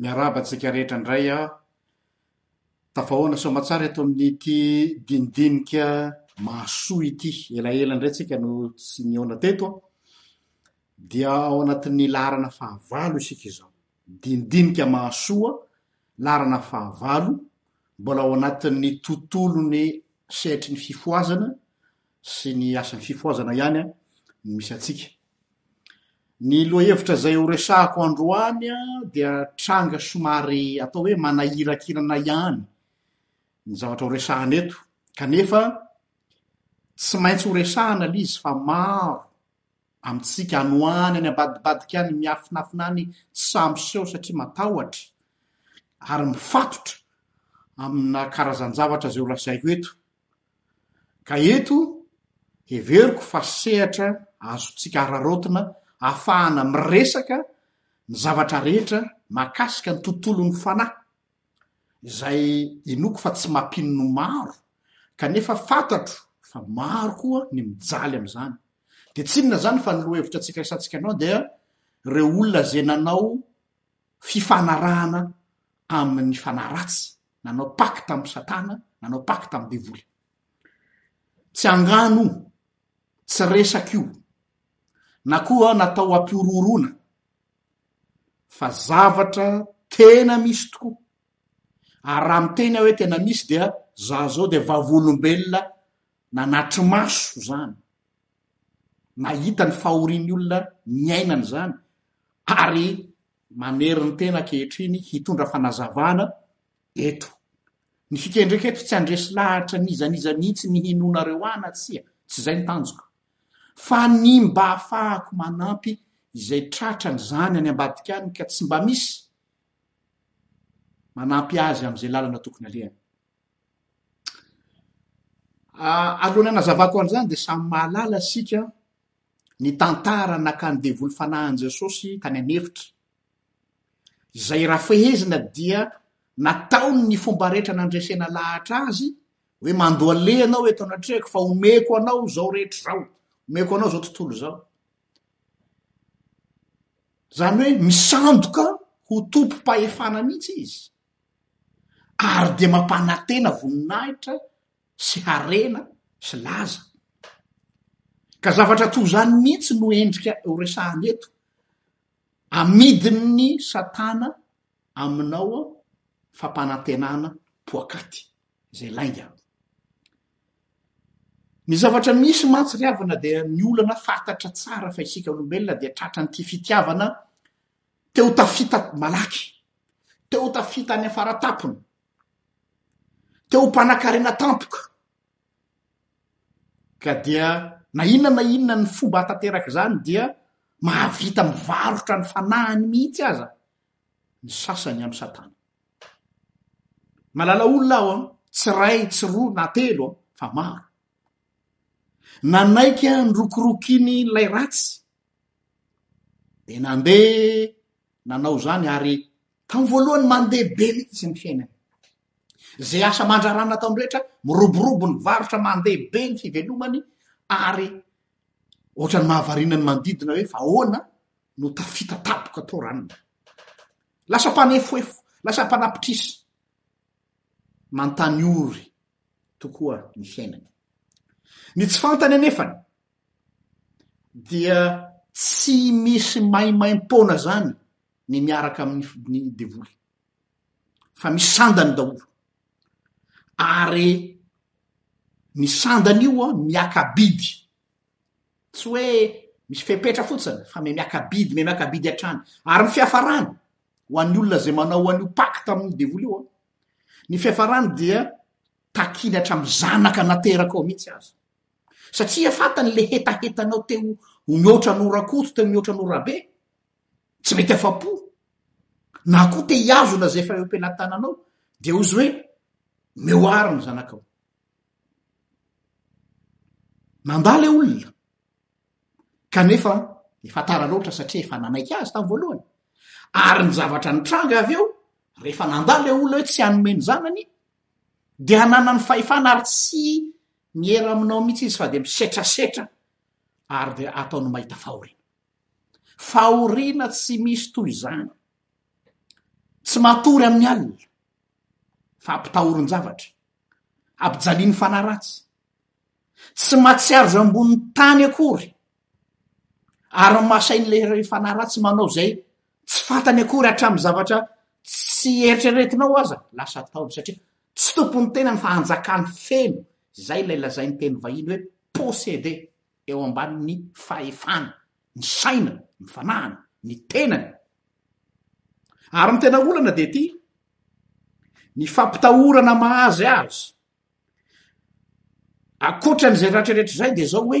Miarahaba antsika rehetra indray aho. Tafahoana soamatsara eto amin'ity dinidinika mahasoa ity. Elaela indray tsika no tsy nihaona teto. Dia ao anatin'ny laharana fahavalo isika izao. Dinidinika mahasoa, laharana fahavalo, mbola ao anatin'ny tontolon'ny sehatry ny fifohazana, sy ny asan'ny fifohazana ihany no misy antsika. Ny lohahevitra izay ho resahako androany dia tranga somary atao hoe manahirakirana ihany ny zavatra ho resahana eto, kanefa tsy maintsy ho resahana ilay izy fa maro amintsika anoany any ambadibadika any miafinafina any tsy sahy miseho satria matahotra ary mifatotra amina karazan-javatra izay ho lazaiko eto. Ka eto, heveriko fa sehatra azontsika araraotina ahafahana miresaka ny zavatra rehetra mahakasika ny tontolon'ny fanahy, izay inoako fa tsy mampino ny maro, kanefa fantatro fa maro koa ny mijaly amin'izany. Dia tsy inona izany fa ny lohahevitra tsy iresahantsika anao dia ireo olona izay nanao fifanarahana amin'ny fanahy ratsy. Nanao pacte am satana, nanao pacte am devoly. Tsy angano o, tsy resaka io, na koa natao hampihorohoroana, fa zavatra tena misy tokoa. Ary raha miteny aho hoe tena misy dia za zao dia vavolombelona nanatri-maso zany, nahita ny fahorian'ny olona niainany zany, ary mamerin-tena ankehitriny hitondra fanazavana eto. Ny fikendreko eto tsy handresy lahatra n'iza n'iza mihitsy ny hinoanareo ahy na tsia, tsy izay ny tanjoko. Fa ny mba hahafahako manampy izay tratran'izany any ambadika any ka tsy mba misy manampy azy amin'izay lalana tokony alehany. Alohan'ny hanazavako an'izany dia samy mahalala isika ny tantara nakan'ny devoly fanahy an'i Jesosy tany an'efitra. Izay raha fehezina dia nataony ny fomba rehetra nandresena lahatra azy hoe mandoaleha anao eto anatrehako fa omeko anao izao rehetra izao, omeko anao izao tontolo izao. Izany hoe misandoka ho tompom-pahefana mihitsy izy ary dia mampanantena voninahitra sy harena sy laza. Ka zavatra toa izany mihitsy no endrika horesahana eto, amidin'ny satana aminao fampanantenana poakaty izay lainga. Ny zavatra misy mantsy ry havana dia ny olana fantatra tsara fa isika olombelona dia tratran'ity fitiavana te ho tafita malaky, te ho tafita any afaratapony, te ho mpanakarena tampoka, ka dia na inona na inona ny fomba hahatanteraka izany dia mahavita mivarotra ny fanahiny mihitsy aza ny sasany amin'i Satana. Malala olona aho an, tsy iray, tsy roa na telo an, fa maro. Nanaiky an, nirokirokiny ilay ratsy, dia nandeha nanao izany ary tamin'ny voalohany mandeha be mihitsy ny fiainany. Izay asa aman-draharaha nataony rehetra, miroborobo ny varotra, mandeha be ny fivelomany ary ohatran'ny mahavariana ny manodidina hoe fa ahoana no tafita tapoka tao ranona. Lasa mpanefoefo, lasa mpanapitrisa, manontany ory tokoa ny fiainany. Ny tsy fantany anefany dia tsy misy maimaim-poana izany ny miaraka amin'ny ny devoly, fa misy sandany daholo, ary ny sandany io an, miaka-bidy, tsy hoe misy fepetra fotsiny fa miamiaka-bidy, miamiaka-bidy hatrany, ary ny fiafarany ho an'ny olona izay manao an'io pacte amin'ny devoly io an, ny fiafarany dia takiny hatramin'ny zanaka nateraka ao mihitsy aza. satria fantany le hetahetanao teo ho mihoatra an'o Rakoto teo mihoatra an'o Rabe tsy mety afa-po na koa te hiazona izay efa eo am-pelatananao dia hozy hoe meo ary ny zanakao nandà le olona kanefa efa tara loatra satria efa nanaiky azy tamin'ny voalohany ary ny zavatra nitranga avy eo rehefa nandà le olona hoe tsy hanome ny zanany dia nanan'ny fahefana ary tsy Miera aminao mihitsy izy fa dia misetrasetra ary dia ataony mahita fahoriana. Fahoriana tsy misy toy izany. Tsy matory amin'ny alina fa ampitahorin-javatra, ampijalian'ny fanahy ratsy. Tsy mahatsiaro izay ambonin'ny tany akory ary ny maha sain'ilay iray fanahy ratsy manao izay tsy fantany akory hatramin'ny zavatra tsy eritreretinao aza lasa ataony satria tsy tompon'ny tenany fa hanjakany feno izay ilay lazain'ny teny vahiny hoe posséder eo ambanin'ny fahefana ny saina ny fanahiny ny tenany ary ny tena olana dia ity ny fampitahorana mahazy azy akoatra an'izay rahatreretra izay dia zao hoe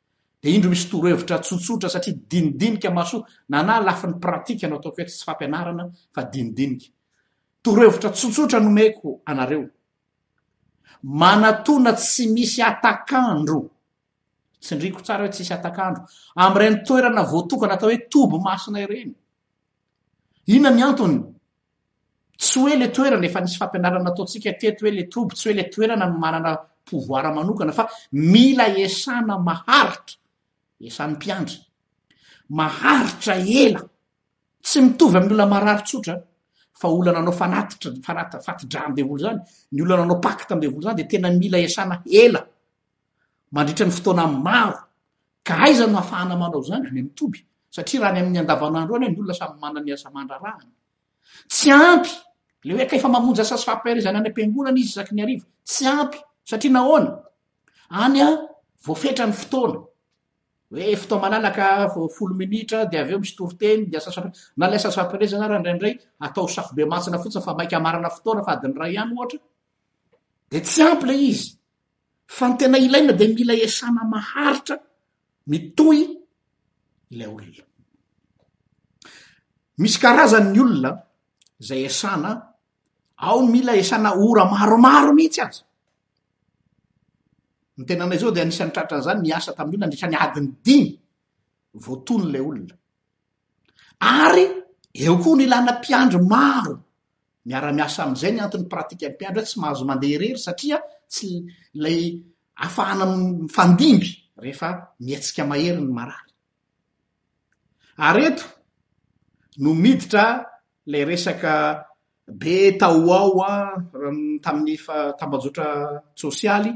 Dia indro misy torohevitra tsotsotra satria dinidinika mahasoa na na lafiny pratika no ataoko eto tsy fampianarana fa dinidinika. Torohevitra tsotsotra nomeko anareo. Manatona tsy misy atakandro. Tsindriko tsara hoe tsisy atakandro. Amin'ireny toerana voatokana atao hoe toby masina ireny. Inona ny antony? Tsy hoe le toerana efa nisy fampianarana ataontsika teto hoe le toby, tsy hoe le toerana no manana pouvoir manokana fa mila esana maharitra, esan'ny mpiandry, maharitra ela, tsy mitovy amin'ny olona marary tsotra fa olona nanao fanatitra, fanat, fati-dra am-devoly zany, ny olona nanao pacte am-devoly zany dia tena mila esana ela. mandritra ny fotoana maro. Ka aiza no afahana manao izany? Any amin'ny toby. Satria raha any amin'ny andavanandro any, ny olona samy manana ny asa aman-drarahany. Tsy ampy ilay hoe ka efa mamonjy asa sy fampielezana any am-piangonana izy isaky ny hariva. Tsy ampy. Satria nahoana? Any an, voafetra ny fotoana. Hoe fotoana malalaka folo minitra, dia avy eo misy toriteny, dia asa sy fampielezana. Na ilay asa sy fampielezana ary indraindray atao safobe mantsina fotsiny fa maika hamarana fotoana fa adiny iray ihany ohatra. Dia tsy ampy ilay izy. Fa ny tena ilaina dia mila iasana maharitra mitohy ilay olona. Misy karazany ny olona izay iasana, ao ny mila iasana ora maromaro mihitsy aza. Ny tenanay izao dia anisan'ny tratra an'izany, niasa tamin'ny olona nandritra ny adiny dimy vao tony ilay olona. Ary eo koa ny ilana mpiandry maro Miara-miasa amin'izay ny anton'ny pratique mpianatra tsy mahazo mandeha irery satria tsy ilay afahana mifandimby rehefa mihetsika mahery ny marary. Ary eto no miditra ilay resaka be tao ho ao tamin'ny tambajotra tsosialy,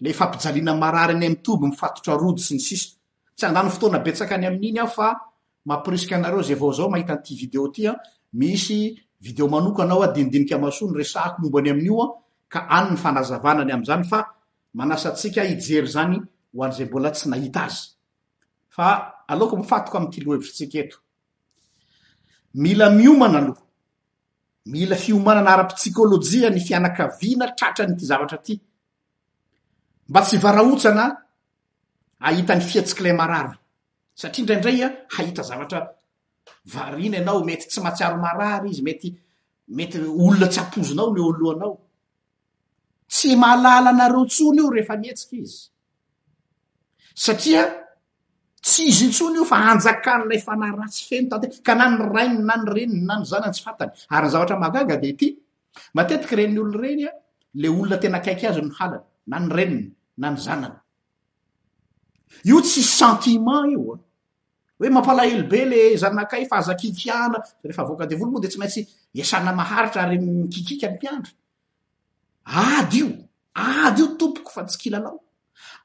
ilay fampijaliana marary any amin'ny toby mifatotra rojo sy ny sisa. Tsy handany fotoana betsaka any amin'iny aho fa mampirisika anareo izay vao izao mahita an'ity video ity an, misy video manokana ao Dinidinika Masoa niresahako momba ny amin'io an, ka any ny fanazavana ny amin'izany fa manasa antsika aho hijery izany ho an'izay mbola tsy nahita azy. Fa aleoko mifatoka amin'ity lohevitrtsika eto. Mila miomana aloha. Mila fiomanana ara-ptsikolojia ny fianakaviana tratran'ity zavatra ity. Mba tsy hivarahotsana hahita ny fihetsik'ilay marary. Satria indraindray hahita zavatra variana ianao, mety tsy mahatsiaro marary izy, mety mety olona tsy ampoizinao no eo alohanao. Tsy mahalala anareo intsony io rehefa mihetsika izy. Satria tsy izy intsony io fa hanjakan'ilay fanahy ratsy feno tanteraka, ka na ny rainy na ny reniny na ny zanany tsy fantany. Ary ny zavatra mahagaga dia ity, Matetika ireny olona ireny a, ilay olona tena akaiky azy no halany, na ny reniny, na ny zanany. Io tsy sentiment io a. Hoe mampalahelo be le zanakay fa aza kikiana, rehefa avoaka devoly moa dia tsy maintsy iasana maharitra ary mikikika ny mpiandry. Ady io, ady io tompoko fa tsy kilalao.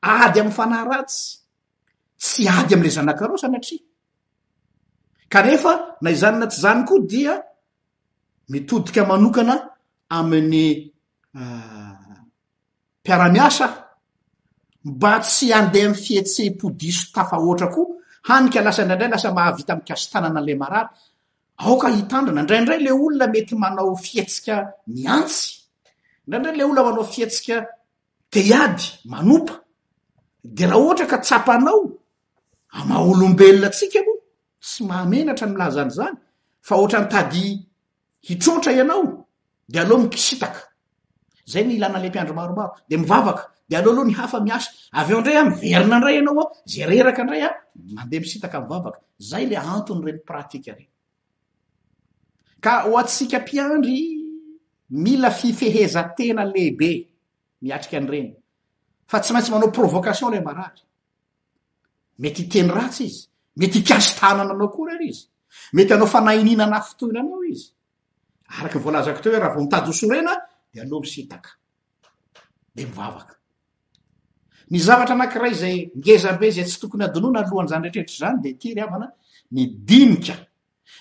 Ady amin'ny fanahy ratsy, tsy ady amin'ilay zanakareo sanatria. Kanefa na izany na tsy izany koa dia mitodika manokana amin'ny mpiara-miasa aho mba tsy handeha amin'ny fihetseham-po diso tafahoatra koa, hany ka lasa indraindray lasa mahavita mikasi-tanana ilay marary. Aoka hitandrina, indraindray ilay olona mety manao fihetsika mihantsy, indraindray ilay olona manao fihetsika te hiady, manompa, dia raha ohatra ka tsapanao, maha-olombelona antsika aloha. Tsy mahamenatra ny milaza an'izany fa hoatra mitady hitroatra ianao dia aleo mikisitaka. Izay no ilana ilay mpiandry maromaro. Dia mivavaka, dia aleo aloha ny hafa miasa. Avy eo indray an, miverina indray ianao an, izay reraka indray an, mandeha misitaka mivavaka. Izay ilay anton'ireny pratika ireny. Ka ho antsika mpiandry, mila fifehezan-tena lehibe miatrika an'ireny. Fa tsy maintsy manao provocation ilay marary. Mety hiteny ratsy izy. Mety hikasy tanana anao koa ary izy. Mety hanao fanahiniana nafintohina anao izy. Araka ny voalazako teo hoe raha vao mitady hosorena dia aleo misintaka. Dia mivavaka. Ny zavatra anankiray izay ngeza be izay tsy tokony hadinoana alohan'izany rehetrarehetra izany dia ity ry havana, ny dinika.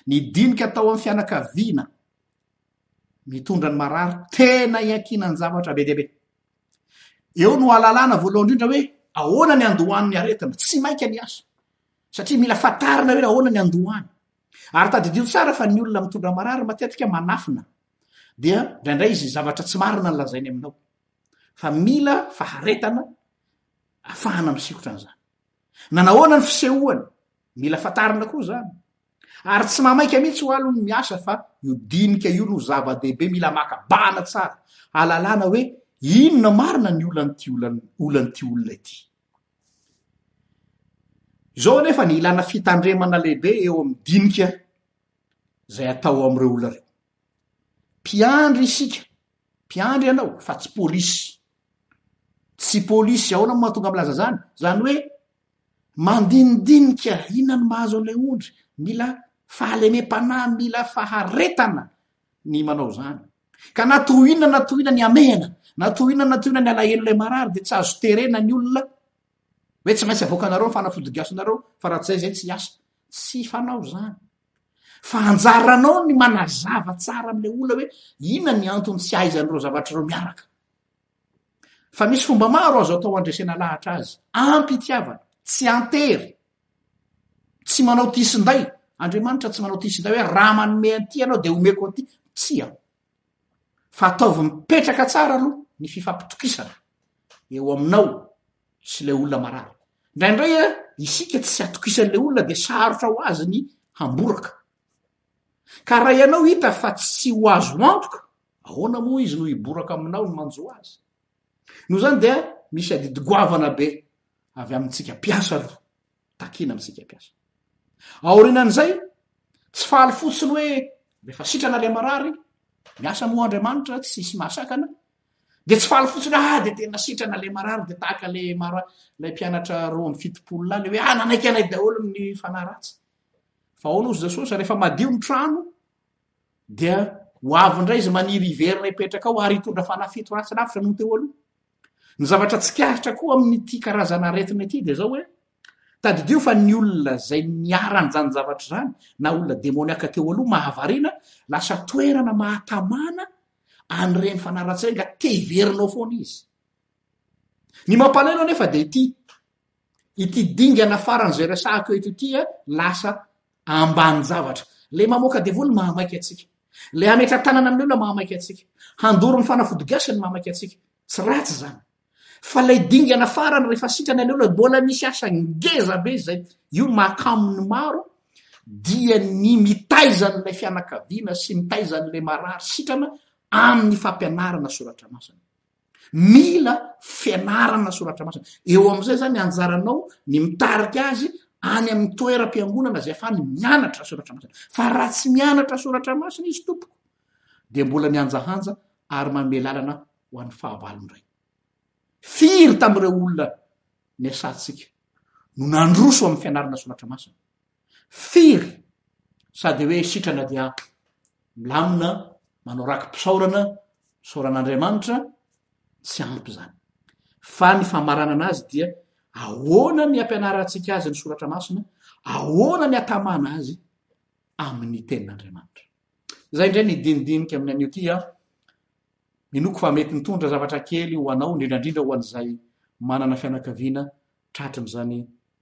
Ny dinika atao amin'ny fianakaviana mitondra ny marary tena iankinan'ny zavatra be dia be. Eo no ahalalana voalohany indrindra hoe ahoana ny andohan'ny aretina. Tsy maika ny asa satria mila fantarina hoe ahoana ny andohany. Ary tadidio tsara fa ny olona mitondra marary matetika manafina dia indraindray izy zavatra tsy marina ny lazainy aminao. Fa mila faharetana afahana misikotra an'izany. Nanahoana ny fisehoany? Mila fantarina koa izany. Ary tsy mahamaika mihitsy ho ahy aloha ny miasa fa io dinika io no zava-dehibe mila maka bahana tsara, halalana hoe inona marina ny olan'ity olan'ity olona ity. Izao anefa ny ilana fitandremana lehibe eo amin'ny dinika izay atao amin'ireo olona ireo. Mpiandry isika, mpiandry ianao fa tsy polisy. Tsy polisy, ahoana no mahatonga milaza izany? Izany hoe Mandinidinika, inona no mahazo an'ilay ondry? Mila fahalemem-panahy, mila faharetana ny manao izany. Ka na toy inona na toy inona ny hamehana, na toy inona na toy inona ny alahelon'ilay marary, dia tsy azo terena ny olona hoe tsy maintsy avoakanareo ny fanafodi-gasonareo fa raha tsy izay izay tsy hiasa. Tsy fanao izany. Fa anjaranao ny manazava tsara amin'ilay olona hoe inona ny antony tsy ahaizany ireo zavatra ireo miaraka. Fa misy fomba maro azo atao handresena lahatra azy. Ampy itiavana. Tsy antery. Tsy manao tisin-day. Andriamanitra tsy manao tisin-day hoe raha manome an'ity ianao dia omeko an'ity. Tsia. Fa ataovy mipetraka tsara aloha ny fifampitokisana eo aminao sy ilay olona marary. Indraindray eh, isika tsy atokisan'ilay olona dia sarotra ho azy ny hamboraka. Ka raha ianao hita fa tsy ho azo antoka Ahoana moa izy no hiboraka aminao ny manjo azy? Noho izany dia misy adidy goavana be avy amintsika mpiasa aloha, takiana amintsika mpiasa. Aorianan'izay, tsy faly fotsiny hoe rehefa sitrana ilay marary, miasa moa Andriamanitra, tsy hisy mahasakana, dia tsy faly fotsiny hoe ah dia tena sitrana ilay marary, dia tahaka ilay mara, ilay mpianatra roa amby fitopolo lahy, ilay hoe ah nanaiky anay daholo ny fanahy ratsy. Fa ahoana hozy Jesosy, rehefa madio ny trano, dia ho avy indray izy maniry hiverina hipetraka ao ary hitondra fanafito ratsy lavitra noho ny teo aloha. Ny zavatra tsikaritra koa amin'ity karazana aretina ity dia izao hoe tadidio fa ny olona izay niharan'izany zavatra izany na olona demoniaka teo aloha mahavariana lasa toerana mahatamana an'ireny fanahy ratsy ireny ka te hiverina ao foana izy. Ny mampalahelo anefa dia ity, ity dingana faran'izay resahako eto ity lasa ambanin-javatra, ilay mamoaka devoly mahamaika antsika, ilay hametra tanana amin'ny olona mahamaika antsika, handoro ny fanafody gasy ny mahamaika antsika. Tsy ratsy izany. Fa ilay dingana farany rehefa sitrana ilay olona mbola misy asa ngeza be izay, io mahakamin'ny maro dia ny mitaiza an'ilay fianakaviana sy mitaiza an'ilay marary sitrana amin'ny fampianarana soratra masina. Mila fianarana soratra masina. Eo amin'izay izany ny anjaranao ny mitarika azy any amin'ny toeram-piangonana izay afahany mianatra soratra masina. Fa raha tsy mianatra soratra masina izy tompoko dia mbola mihanjahanja ary manome lalana ho an'ny fahavalo indray. Firy tamin'ireo olona niasantsika no nandroso amin'ny fianarana soratra masina? Firy sady hoe sitrana dia milamina manao raki-pisaorana misaora an'Andriamanitra, tsy ampy izany. Fa ny famaranana azy dia ahoana ny ampianarantsika azy ny soratra masina, ahoana ny atamana azy amin'ny tenin'Andriamanitra. Izay indray ny dinidinika amin'ny anio ity aho, minoako fa mety mitondra zavatra kely ho anao, indrindrandrindra ho an'izay manana fianakaviana tratrin'izany